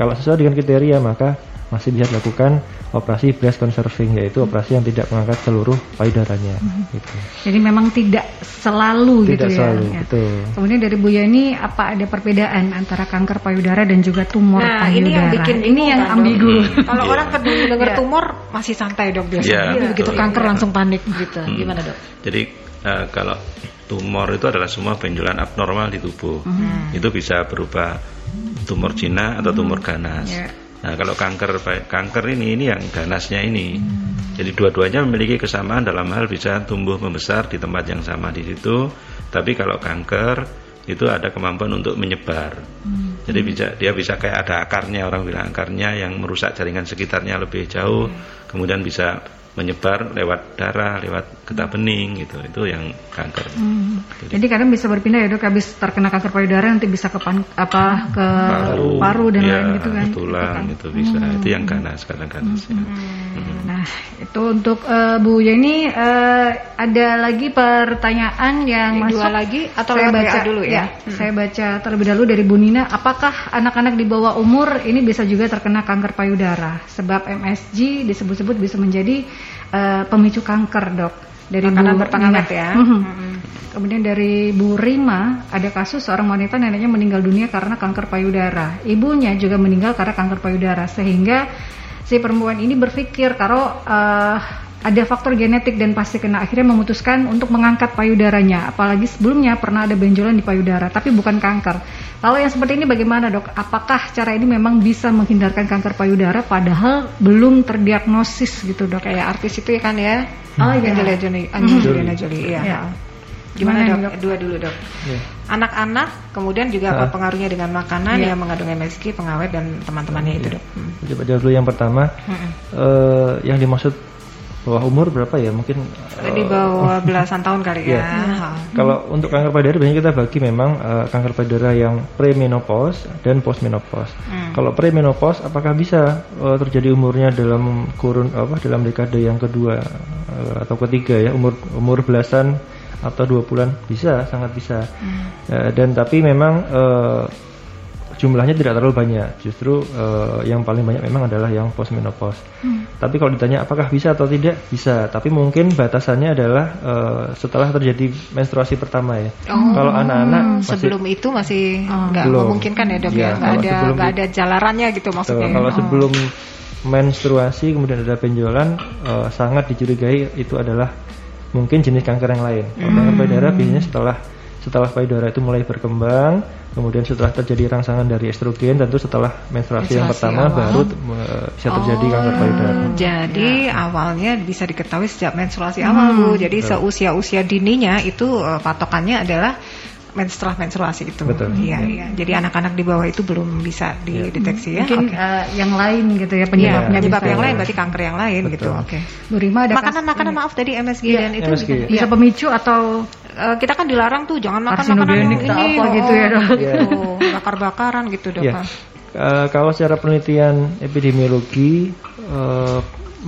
Kalau sesuai dengan kriteria maka masih bisa dilakukan operasi breast conserving yaitu operasi yang tidak mengangkat seluruh payudaranya. Gitu. Jadi memang tidak selalu Tidak gitu ya. selalu, ya. betul. Kemudian dari Bu Yani apa ada perbedaan antara kanker payudara dan juga tumor Nah payudara? ini yang bikin ini yang kan, ambigu. Kalau Iya. orang kedua dengar Iya. tumor masih santai dok biasanya. Iya, Tapi begitu betul. kanker langsung panik gitu. Hmm. Gimana dok? Jadi eh, kalau tumor itu adalah semua benjolan abnormal di tubuh. Itu bisa berupa tumor jinak atau tumor ganas. Ya. Nah, kalau kanker kanker ini ini yang ganasnya ini. Jadi dua-duanya memiliki kesamaan dalam hal bisa tumbuh membesar di tempat yang sama di situ. Tapi kalau kanker itu ada kemampuan untuk menyebar. Jadi bisa dia bisa kayak ada akarnya orang bilang akarnya yang merusak jaringan sekitarnya lebih jauh, kemudian bisa menyebar lewat darah, lewat getah bening gitu itu yang kanker. Hmm. Jadi kadang bisa berpindah ya dok, habis terkena kanker payudara nanti bisa ke pan, apa ke paru, paru dan ya, lain gitu kan. Tulang Gitu itu bisa. Itu yang ganas kadang ganas. ya. Nah, itu untuk eh, Bu Yeni eh, ada lagi pertanyaan yang Dua masuk lagi atau saya baca dulu ya? Saya baca terlebih dahulu dari Bu Nina, apakah anak-anak di bawah umur ini bisa juga terkena kanker payudara? Sebab MSG disebut-sebut bisa menjadi eh, pemicu kanker, Dok. Dari Makanan Bu berpengawet Nina. ya. Mhm. Mhm. Kemudian dari Bu Rima, ada kasus seorang wanita neneknya meninggal dunia karena kanker payudara. Ibunya juga meninggal karena kanker payudara, sehingga si perempuan ini berpikir kalau eh, ada faktor genetik dan pasti kena akhirnya memutuskan untuk mengangkat payudaranya. Apalagi sebelumnya pernah ada benjolan di payudara, tapi bukan kanker. Lalu yang seperti ini bagaimana dok? Apakah cara ini memang bisa menghindarkan kanker payudara padahal belum terdiagnosis gitu dok? Kayak artis itu ya kan ya. Oh, iya. Angelina Jolie, Angelina Jolie, iya. Iya. Gimana Gimana, dok? Dok? Dua dulu dok. Ya. Anak-anak, kemudian juga Ah. pengaruhnya dengan makanan Iya. yang mengandung MSG, pengawet dan teman-temannya itu dok. Hmm. Coba jawab dulu yang pertama. Mm-mm. eh, yang dimaksud bawah umur berapa ya? Mungkin eh, Di bawah belasan tahun kali ya. Iya. Kalau untuk kanker payudara biasanya kita bagi memang eh, kanker payudara yang premenopause dan postmenopause. Hmm. Kalau premenopause apakah bisa eh, terjadi umurnya dalam kurun apa dalam dekade yang kedua eh, atau ketiga ya umur umur belasan atau dua bulan bisa sangat bisa. Eh, dan tapi memang eh, jumlahnya tidak terlalu banyak. Justru eh, yang paling banyak memang adalah yang postmenopause. Tapi kalau ditanya apakah bisa atau tidak, bisa. Tapi mungkin batasannya adalah eh, setelah terjadi menstruasi pertama ya. Oh, kalau anak-anak masih sebelum itu masih nggak Belum. memungkinkan ya dok Iya, ya, nggak kalau ada nggak ada jalarannya gitu maksudnya. kalau Oh. sebelum menstruasi kemudian ada benjolan eh, sangat dicurigai itu adalah mungkin jenis kanker yang lain. Kalau kanker Hmm. payudara biasanya setelah setelah payudara itu mulai berkembang, kemudian setelah terjadi rangsangan dari estrogen, tentu setelah menstruasi, yang Menstruasi pertama awal. baru eh, bisa terjadi kanker payudara. Oh, Jadi awalnya bisa diketahui sejak menstruasi awal bu. Jadi seusia-usia dininya itu eh, patokannya adalah menstruasi menstruasi itu. Betul. Iya iya. Jadi anak-anak di bawah itu belum bisa dideteksi ya. Mungkin Oke. eh, yang lain gitu ya Iya, penyebabnya penyebab bisa. yang lain berarti kanker yang lain Betul. gitu. Oke. Bu Rima ada Makanan kasus- makanan maaf tadi MSG Iya, dan itu MSG. juga- bisa iya. pemicu atau Eh, kita kan dilarang tuh jangan makan makanan yang ini apa gitu ya, Dok? Iya. Gitu, bakar-bakaran gitu dok. Ya. Eh, kalau secara penelitian epidemiologi eh,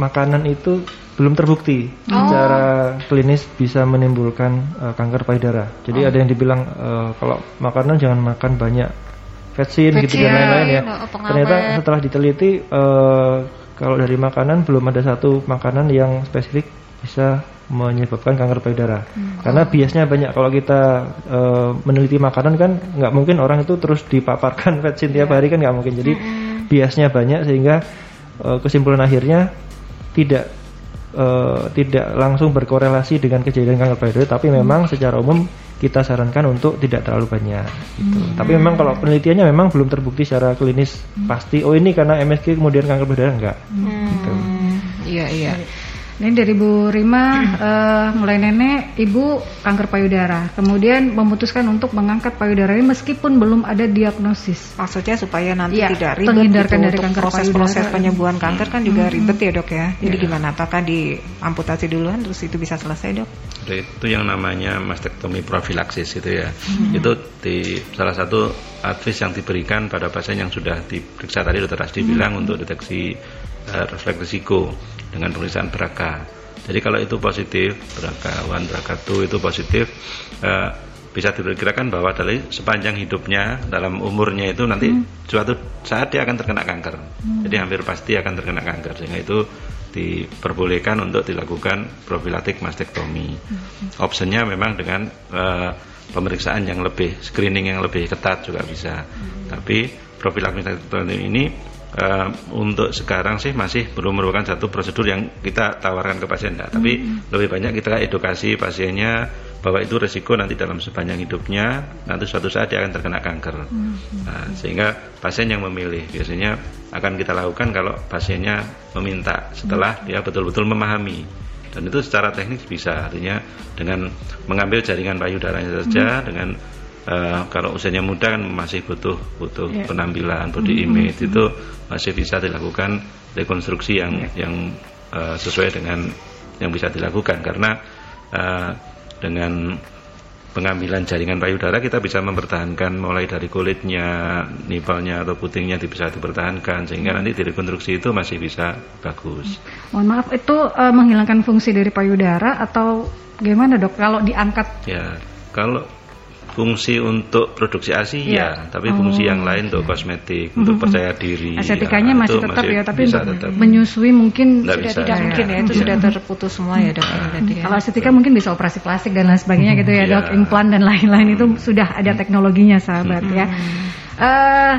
makanan itu belum terbukti secara klinis bisa menimbulkan eh, kanker payudara. Jadi ada yang dibilang eh, kalau makanan jangan makan banyak vetsin gitu dan lain-lain ya. oh, pengawet. Ternyata setelah diteliti eh, kalau dari makanan belum ada satu makanan yang spesifik bisa menyebabkan kanker payudara. Karena biasnya banyak kalau kita eh, meneliti makanan kan nggak mungkin orang itu terus dipaparkan vetsin tiap hari kan nggak mungkin. Jadi biasnya banyak sehingga eh, kesimpulan akhirnya tidak eh, tidak langsung berkorelasi dengan kejadian kanker payudara, tapi memang secara umum kita sarankan untuk tidak terlalu banyak. Gitu. Tapi memang kalau penelitiannya memang belum terbukti secara klinis pasti. Oh ini karena MSG kemudian kanker payudara enggak. Gitu. Hmm, iya iya. Ini dari Bu Rima, eh, mulai nenek, ibu kanker payudara. Kemudian memutuskan untuk mengangkat payudara ini meskipun belum ada diagnosis. Maksudnya supaya nanti Iya, tidak ribet terhindarkan gitu dari untuk kanker proses-proses payudara. penyembuhan kanker kan juga ribet ya dok ya. Jadi gimana? Apakah diamputasi duluan terus itu bisa selesai dok? Itu yang namanya mastektomi profilaksis itu ya. Itu di salah satu advice yang diberikan pada pasien yang sudah diperiksa tadi dokter Asdi bilang untuk deteksi refleks risiko dengan pemeriksaan beraka. Jadi kalau itu positif, beraka 1, beraka 2 itu positif eh, bisa diperkirakan bahwa dari sepanjang hidupnya dalam umurnya itu nanti suatu saat dia akan terkena kanker. Jadi hampir pasti akan terkena kanker sehingga itu diperbolehkan untuk dilakukan profilaktik mastektomi. Optionnya memang dengan eh, pemeriksaan yang lebih screening yang lebih ketat juga bisa. Tapi profilaktik mastektomi ini eh, untuk sekarang sih masih belum merupakan satu prosedur yang kita tawarkan ke pasien. Nah, tapi lebih banyak kita edukasi pasiennya bahwa itu resiko nanti dalam sepanjang hidupnya nanti suatu saat dia akan terkena kanker. Nah, sehingga pasien yang memilih biasanya akan kita lakukan kalau pasiennya meminta setelah dia betul-betul memahami. Dan itu secara teknis bisa artinya dengan mengambil jaringan payudaranya saja dengan eh, kalau usianya muda kan masih butuh butuh penampilan body image. Itu masih bisa dilakukan rekonstruksi yang yang eh, sesuai dengan yang bisa dilakukan. Karena uh, dengan pengambilan jaringan payudara kita bisa mempertahankan mulai dari kulitnya, nipalnya atau putingnya bisa dipertahankan sehingga nanti direkonstruksi itu masih bisa bagus. Mohon maaf itu uh, menghilangkan fungsi dari payudara atau gimana dok? Kalau diangkat? Ya kalau fungsi untuk produksi ASI ya, ya tapi fungsi yang lain untuk kosmetik, mm-hmm. untuk percaya diri. Estetikanya ya, masih tetap masih ya, tapi untuk tetap. menyusui mungkin Nggak sudah bisa. tidak ya. mungkin ya, itu ya. sudah terputus semua ya dok. Ya, ya. Kalau estetika mungkin bisa operasi plastik dan lain sebagainya gitu ya, ya. dok, implan dan lain-lain itu sudah ada teknologinya sahabat ya. Uh,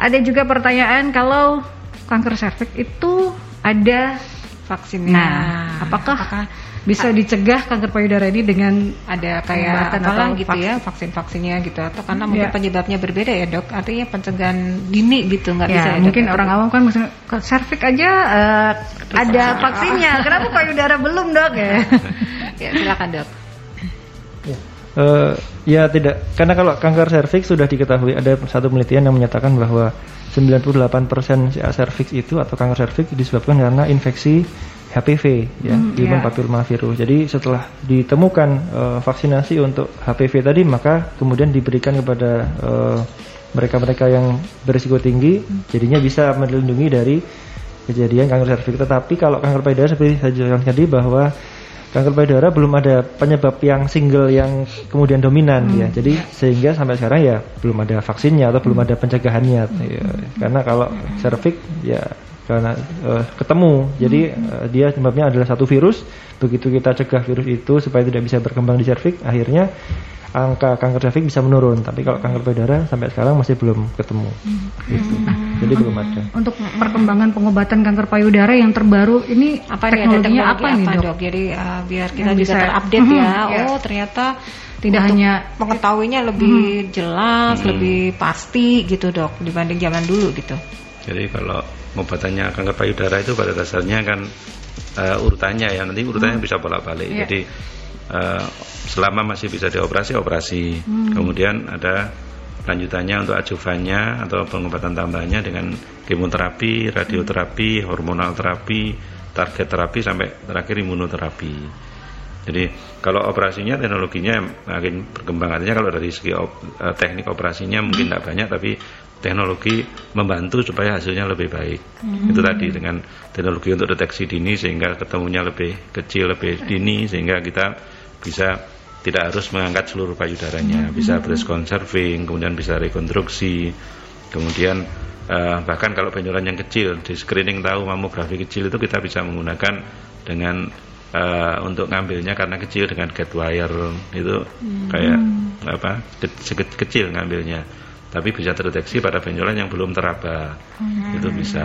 ada juga pertanyaan kalau kanker serviks itu ada vaksinnya. Nah, apakah, apakah bisa dicegah kanker payudara ini dengan ada kayak apalah gitu vaksin. ya. vaksin-vaksinnya gitu atau karena mungkin ya. penyebabnya berbeda ya dok. Artinya pencegahan dini gitu nggak ya, bisa ya, mungkin dok, orang awam kan misalnya serviks aja uh, ada vaksinnya kenapa payudara belum dok? Ya. Ya silakan dok. Ya. Uh, ya tidak. Karena kalau kanker serviks sudah diketahui ada satu penelitian yang menyatakan bahwa 98% serviks itu atau kanker serviks disebabkan karena infeksi HPV ya hmm, human yeah. papilloma virus. Jadi setelah ditemukan uh, vaksinasi untuk HPV tadi maka kemudian diberikan kepada mereka-mereka uh, yang berisiko tinggi jadinya bisa melindungi dari kejadian kanker serviks. Tetapi kalau kanker payudara seperti saya jelaskan tadi bahwa kanker payudara belum ada penyebab yang single yang kemudian dominan hmm. ya. Jadi sehingga sampai sekarang ya belum ada vaksinnya atau belum ada pencegahannya hmm. ya. Karena kalau serviks ya karena uh, ketemu. Jadi uh, dia sebabnya adalah satu virus. Begitu kita cegah virus itu supaya tidak bisa berkembang di serviks, akhirnya angka kanker serviks bisa menurun. Tapi kalau kanker payudara sampai sekarang masih belum ketemu. Hmm. Gitu. Nah, Jadi belum ada. Untuk perkembangan pengobatan kanker payudara yang terbaru ini apa teknologinya apa, apa nih dok? dok? Jadi uh, biar kita bisa terupdate ya. ya. Oh ternyata tidak hanya mengetahuinya lebih hmm. jelas, hmm. lebih pasti gitu dok dibanding zaman dulu gitu. Jadi kalau pengobatannya kanker payudara itu pada dasarnya kan uh, urutannya ya nanti urutannya hmm. bisa bolak-balik. Yeah. Jadi uh, selama masih bisa dioperasi operasi. Hmm. Kemudian ada lanjutannya untuk ajuvannya atau pengobatan tambahannya dengan kemoterapi, radioterapi, hormonal terapi, target terapi sampai terakhir imunoterapi. Jadi kalau operasinya teknologinya makin berkembang artinya kalau dari segi op, uh, teknik operasinya mungkin tidak banyak tapi teknologi membantu supaya hasilnya lebih baik. Hmm. Itu tadi dengan teknologi untuk deteksi dini sehingga ketemunya lebih kecil, lebih dini sehingga kita bisa tidak harus mengangkat seluruh payudaranya, hmm. bisa breast conserving, kemudian bisa rekonstruksi, kemudian uh, bahkan kalau benjolan yang kecil di screening tahu mamografi kecil itu kita bisa menggunakan dengan uh, untuk ngambilnya karena kecil dengan get wire itu hmm. kayak apa ke kecil ngambilnya tapi bisa terdeteksi pada benjolan yang belum teraba hmm. itu bisa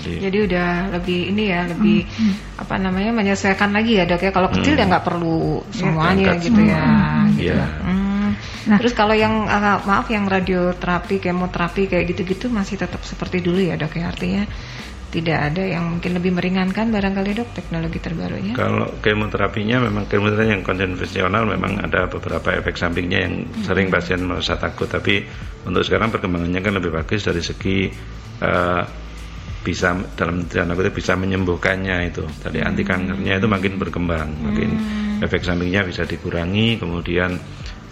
jadi jadi udah lebih ini ya lebih hmm. apa namanya menyesuaikan lagi ya dok ya kalau kecil hmm. ya nggak perlu iya, semuanya ya, gitu ya gitu. Ya. Hmm. nah terus kalau yang uh, maaf yang radioterapi kemoterapi kayak gitu-gitu masih tetap seperti dulu ya dok ya artinya tidak ada yang mungkin lebih meringankan barangkali dok teknologi terbarunya? Kalau kemoterapinya memang kemoterapi yang konvensional memang ada beberapa efek sampingnya yang hmm. sering pasien merasa takut tapi untuk sekarang perkembangannya kan lebih bagus dari segi uh, bisa dalam tanda kutip bisa menyembuhkannya itu tadi hmm. anti kankernya itu makin berkembang makin hmm. efek sampingnya bisa dikurangi kemudian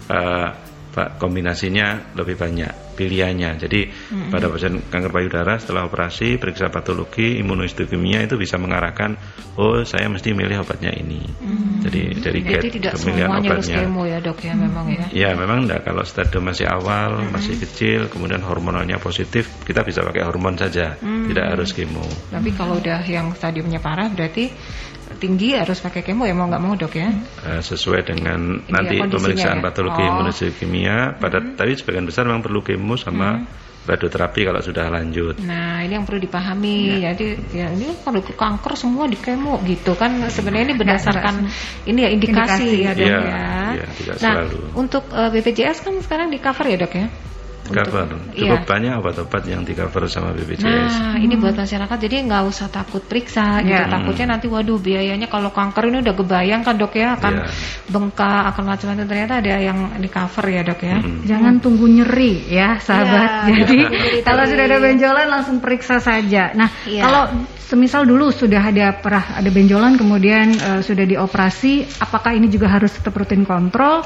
uh, kombinasinya lebih banyak pilihannya. Jadi mm-hmm. pada pasien kanker payudara setelah operasi periksa patologi imunohistokimia itu bisa mengarahkan oh saya mesti milih obatnya ini. Mm-hmm. Jadi dari Jadi tidak pemilihan obatnya. kemo ya dok ya memang ya. Ya memang enggak kalau stadium masih awal mm-hmm. masih kecil kemudian hormonalnya positif kita bisa pakai hormon saja mm-hmm. tidak harus kemo. Tapi kalau udah yang stadiumnya parah berarti tinggi harus pakai kemo ya mau nggak mau dok ya? Uh, sesuai dengan Ini nanti ya, pemeriksaan ya? patologi oh. imunohistochemia. Pada hmm. tadi sebagian besar memang perlu kemo sama hmm. radioterapi kalau sudah lanjut. Nah ini yang perlu dipahami. Ya. Jadi ya ini kalau kanker semua di kemo gitu kan sebenarnya ini berdasarkan ini ya indikasi, indikasi ya dok ya. ya. ya nah selalu. untuk uh, eh, BPJS kan sekarang di cover ya dok ya? Cover cukup iya. banyak obat-obat yang di cover sama BPJS nah ini buat masyarakat jadi nggak usah takut periksa gitu yeah. takutnya nanti waduh biayanya kalau kanker ini udah kebayang kan dok ya akan yeah. bengkak akan macam-macam ternyata ada yang di cover ya dok ya hmm. jangan tunggu nyeri ya sahabat yeah. jadi kalau sudah ada benjolan langsung periksa saja nah yeah. kalau semisal dulu sudah ada pernah ada benjolan kemudian uh, sudah dioperasi apakah ini juga harus tetap rutin kontrol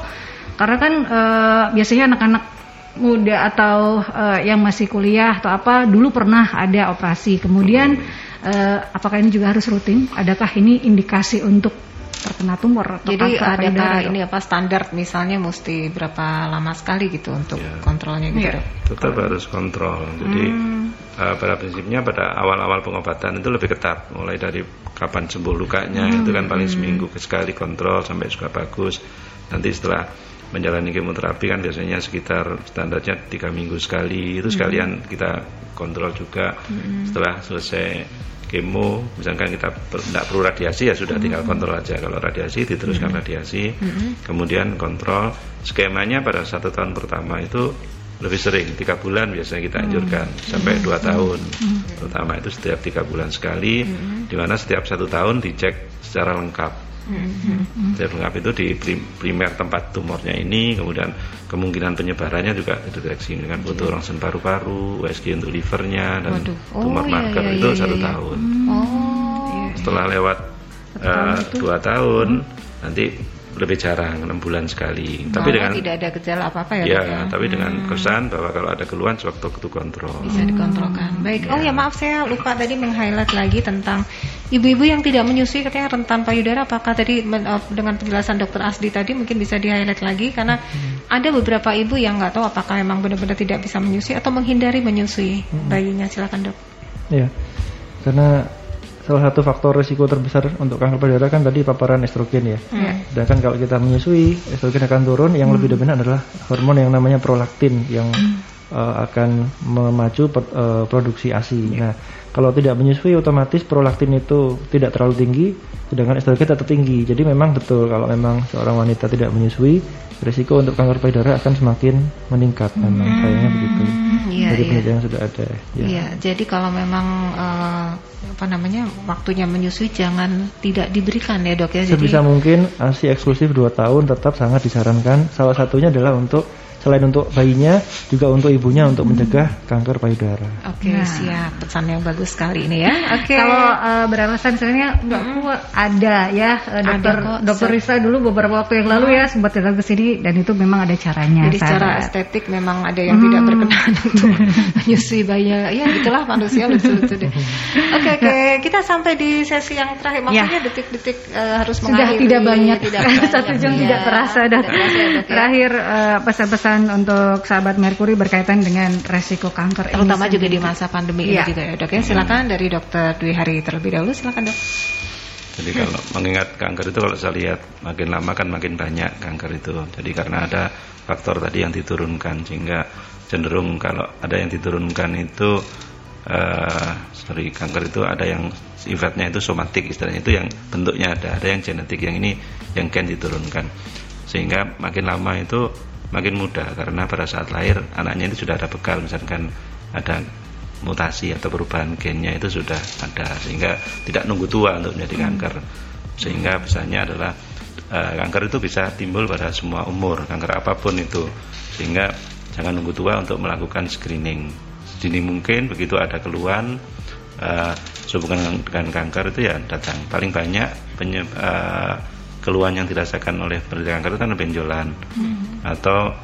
karena kan uh, biasanya anak-anak muda atau uh, yang masih kuliah atau apa dulu pernah ada operasi kemudian uh, apakah ini juga harus rutin adakah ini indikasi untuk terkena tumor atau jadi adakah ini apa standar misalnya mesti berapa lama sekali gitu untuk ya. kontrolnya gitu ya. tetap harus kontrol jadi hmm. uh, pada prinsipnya pada awal-awal pengobatan itu lebih ketat mulai dari kapan sembuh lukanya hmm. itu kan paling hmm. seminggu sekali kontrol sampai sudah bagus nanti setelah menjalani kemoterapi kan biasanya sekitar standarnya tiga minggu sekali itu sekalian hmm. kita kontrol juga hmm. setelah selesai kemo misalkan kita tidak perlu radiasi ya sudah tinggal hmm. kontrol aja kalau radiasi diteruskan hmm. radiasi hmm. kemudian kontrol skemanya pada satu tahun pertama itu lebih sering tiga bulan biasanya kita anjurkan hmm. sampai dua tahun hmm. terutama itu setiap tiga bulan sekali hmm. di mana setiap satu tahun dicek secara lengkap Mm-hmm. lengkap itu di primer tempat tumornya ini, kemudian kemungkinan penyebarannya juga dideteksi dengan foto rongsen paru-paru, USG untuk livernya dan oh, tumor iya, marker iya, itu iya, satu iya. tahun. Oh. Setelah lewat uh, dua tahun, hmm. nanti lebih jarang enam bulan sekali. Malah tapi dengan tidak ada gejala apa-apa ya? Ya, ya? tapi dengan hmm. kesan bahwa kalau ada keluhan sewaktu itu kontrol. Bisa dikontrolkan. Baik. Ya. Oh ya maaf saya lupa tadi meng-highlight lagi tentang ibu-ibu yang tidak menyusui katanya rentan payudara. Apakah tadi eh, dengan penjelasan dokter Asdi tadi mungkin bisa di-highlight lagi karena hmm. ada beberapa ibu yang nggak tahu apakah memang benar-benar tidak bisa menyusui atau menghindari menyusui hmm. bayinya. Silakan dok. Ya, karena salah satu faktor risiko terbesar untuk kanker payudara kan tadi paparan estrogen ya. Hmm. Sedangkan kalau kita menyusui, estrogen akan turun. Yang hmm. lebih dominan adalah hormon yang namanya prolaktin yang hmm. Uh, akan memacu uh, produksi ASI. Nah, kalau tidak menyusui otomatis prolaktin itu tidak terlalu tinggi, sedangkan estrogen tetap tinggi. Jadi memang betul kalau memang seorang wanita tidak menyusui, risiko untuk kanker payudara akan semakin meningkat. Memang hmm. sayangnya begitu. Iya, Dari iya. penelitian sudah ada. Ya. Iya, jadi kalau memang uh, apa namanya waktunya menyusui jangan tidak diberikan ya dok ya. Sebisa jadi... mungkin ASI eksklusif 2 tahun tetap sangat disarankan. Salah satunya adalah untuk selain untuk bayinya juga untuk ibunya untuk mencegah kanker payudara. Oke, okay, nah. siap. Pesan yang bagus sekali ini ya. Oke. Okay. Kalau uh, beralasan sebenarnya enggak hmm. ada ya uh, dokter ada dokter Risa dulu beberapa waktu yang lalu ya sempat datang ke sini dan itu memang ada caranya. Jadi secara estetik memang ada yang hmm. tidak berkenan untuk menyusui bayi. Ya, itulah manusia lucu-lucu deh. Oke, okay, oke. Okay. Kita sampai di sesi yang terakhir maksudnya ya. detik-detik uh, harus Sudah mengakhiri. tidak banyak. Tidak Satu jam ya. tidak terasa dan ya. terakhir uh, untuk sahabat Merkuri berkaitan dengan resiko kanker terutama juga di masa pandemi ya. ini iya. juga ya dok ya silakan hmm. dari dokter Dwi Hari terlebih dahulu silakan dok jadi kalau mengingat kanker itu kalau saya lihat makin lama kan makin banyak kanker itu jadi karena ada faktor tadi yang diturunkan sehingga cenderung kalau ada yang diturunkan itu uh, sorry kanker itu ada yang sifatnya itu somatik istilahnya itu yang bentuknya ada ada yang genetik yang ini yang gen diturunkan sehingga makin lama itu makin mudah karena pada saat lahir anaknya itu sudah ada bekal misalkan ada mutasi atau perubahan gennya itu sudah ada sehingga tidak nunggu tua untuk menjadi kanker. Sehingga misalnya adalah uh, kanker itu bisa timbul pada semua umur kanker apa pun itu. Sehingga jangan nunggu tua untuk melakukan screening. Dini mungkin begitu ada keluhan uh, sehubungan dengan kanker itu ya datang. Paling banyak penyebab uh, keluhan yang dirasakan oleh penderita kanker itu kan benjolan. Hmm. atau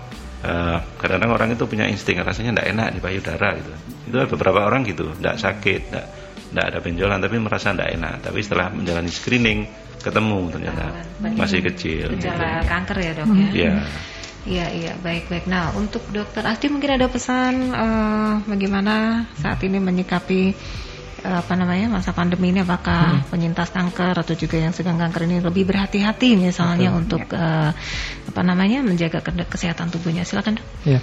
eh, kadang-kadang orang itu punya insting rasanya tidak enak di payudara gitu. Itu ada beberapa orang gitu tidak sakit tidak ada benjolan tapi merasa tidak enak. Tapi setelah menjalani screening ketemu ternyata. Banyak masih kecil. gejala gitu. kanker ya dok ya? Iya. Iya iya baik baik. Nah untuk dokter Asti mungkin ada pesan uh, bagaimana saat ini menyikapi apa namanya masa pandemi ini apakah hmm. penyintas kanker atau juga yang sedang kanker ini lebih berhati-hati misalnya Betul. untuk ya. uh, apa namanya menjaga kesehatan tubuhnya silakan dok. Ya.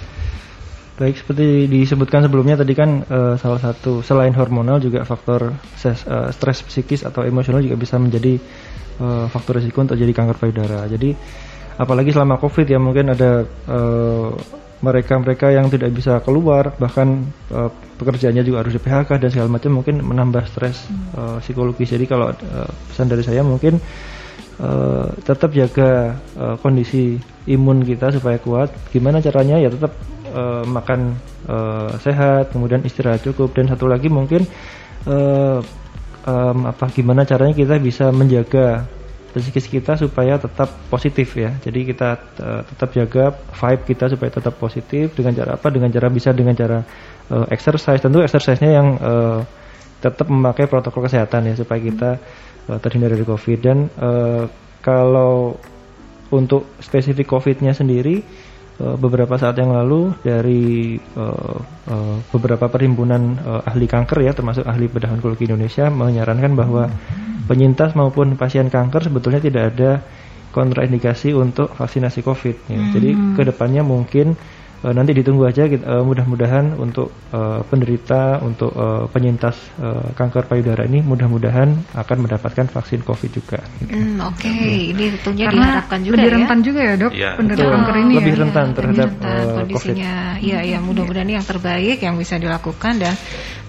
Baik seperti disebutkan sebelumnya tadi kan uh, salah satu selain hormonal juga faktor ses, uh, stres psikis atau emosional juga bisa menjadi uh, faktor risiko untuk jadi kanker payudara. Jadi apalagi selama covid ya mungkin ada uh, mereka-mereka yang tidak bisa keluar bahkan uh, pekerjaannya juga harus di PHK dan segala macam mungkin menambah stres uh, psikologis jadi kalau uh, pesan dari saya mungkin uh, tetap jaga uh, kondisi imun kita supaya kuat. Gimana caranya? Ya tetap uh, makan uh, sehat kemudian istirahat cukup. Dan satu lagi mungkin uh, um, apa gimana caranya kita bisa menjaga psikis kita supaya tetap positif ya. Jadi kita uh, tetap jaga vibe kita supaya tetap positif dengan cara apa? Dengan cara bisa dengan cara uh, exercise. Tentu exercise-nya yang uh, tetap memakai protokol kesehatan ya supaya kita uh, terhindar dari COVID. Dan uh, kalau untuk spesifik COVID-nya sendiri beberapa saat yang lalu dari uh, uh, beberapa perhimpunan uh, ahli kanker ya termasuk ahli bedah onkologi Indonesia menyarankan bahwa penyintas maupun pasien kanker sebetulnya tidak ada kontraindikasi untuk vaksinasi COVID. Ya. Hmm. Jadi ke depannya mungkin uh, nanti ditunggu aja uh, mudah-mudahan untuk uh, penderita untuk uh, penyintas uh, kanker payudara ini mudah-mudahan akan mendapatkan vaksin COVID juga. Gitu. Hmm, Oke, okay. hmm. ini tentunya Karena diharapkan juga lebih ya. rentan juga ya dok ya. penderita kanker ini lebih ya. rentan terhadap lebih rentan uh, kondisinya. Iya, ya mudah-mudahan ini yang terbaik yang bisa dilakukan dan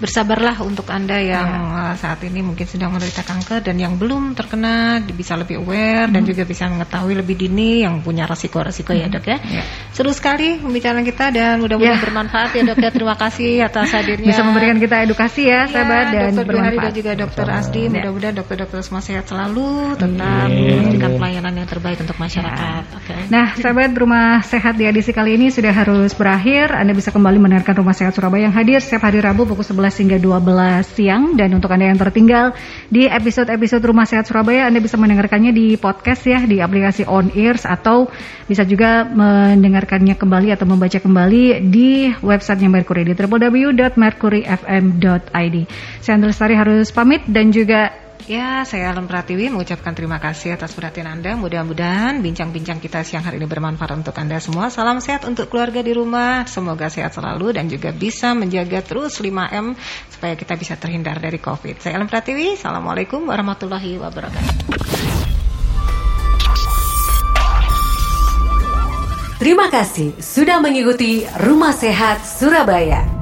bersabarlah untuk anda yang ya. saat ini mungkin sedang menderita kanker dan yang belum terkena bisa lebih aware hmm. dan juga bisa mengetahui lebih dini yang punya resiko-resiko ya, hmm. ya dok ya. ya. Seru sekali pembicaraan kita dan mudah-mudahan ya. bermanfaat ya dok ya. Terima kasih atas hadirnya. Bisa memberikan kita edukasi ya, ya sahabat dan dokter bermanfaat. dan juga dokter Asdi. Ya. Mudah-mudahan dokter-dokter semua sehat selalu, tetap memberikan pelayanan yang terbaik untuk masyarakat. Ya. Okay. Nah, sahabat rumah sehat di edisi kali ini sudah harus berakhir. Anda bisa kembali mendengarkan Rumah Sehat Surabaya yang hadir setiap hari Rabu pukul 11 hingga 12 siang dan untuk Anda yang tertinggal di episode-episode Rumah Sehat Surabaya Anda bisa mendengarkannya di podcast ya di aplikasi On Ears atau bisa juga mendengarkannya kembali atau membaca kembali di websitenya Mercury di www.mercuryfm.id. Saya Andri Lestari harus pamit dan juga Ya, saya Alam Pratiwi mengucapkan terima kasih atas perhatian Anda. Mudah-mudahan bincang-bincang kita siang hari ini bermanfaat untuk Anda semua. Salam sehat untuk keluarga di rumah. Semoga sehat selalu dan juga bisa menjaga terus 5M supaya kita bisa terhindar dari COVID. Saya Alam Pratiwi. Assalamualaikum warahmatullahi wabarakatuh. Terima kasih sudah mengikuti Rumah Sehat Surabaya.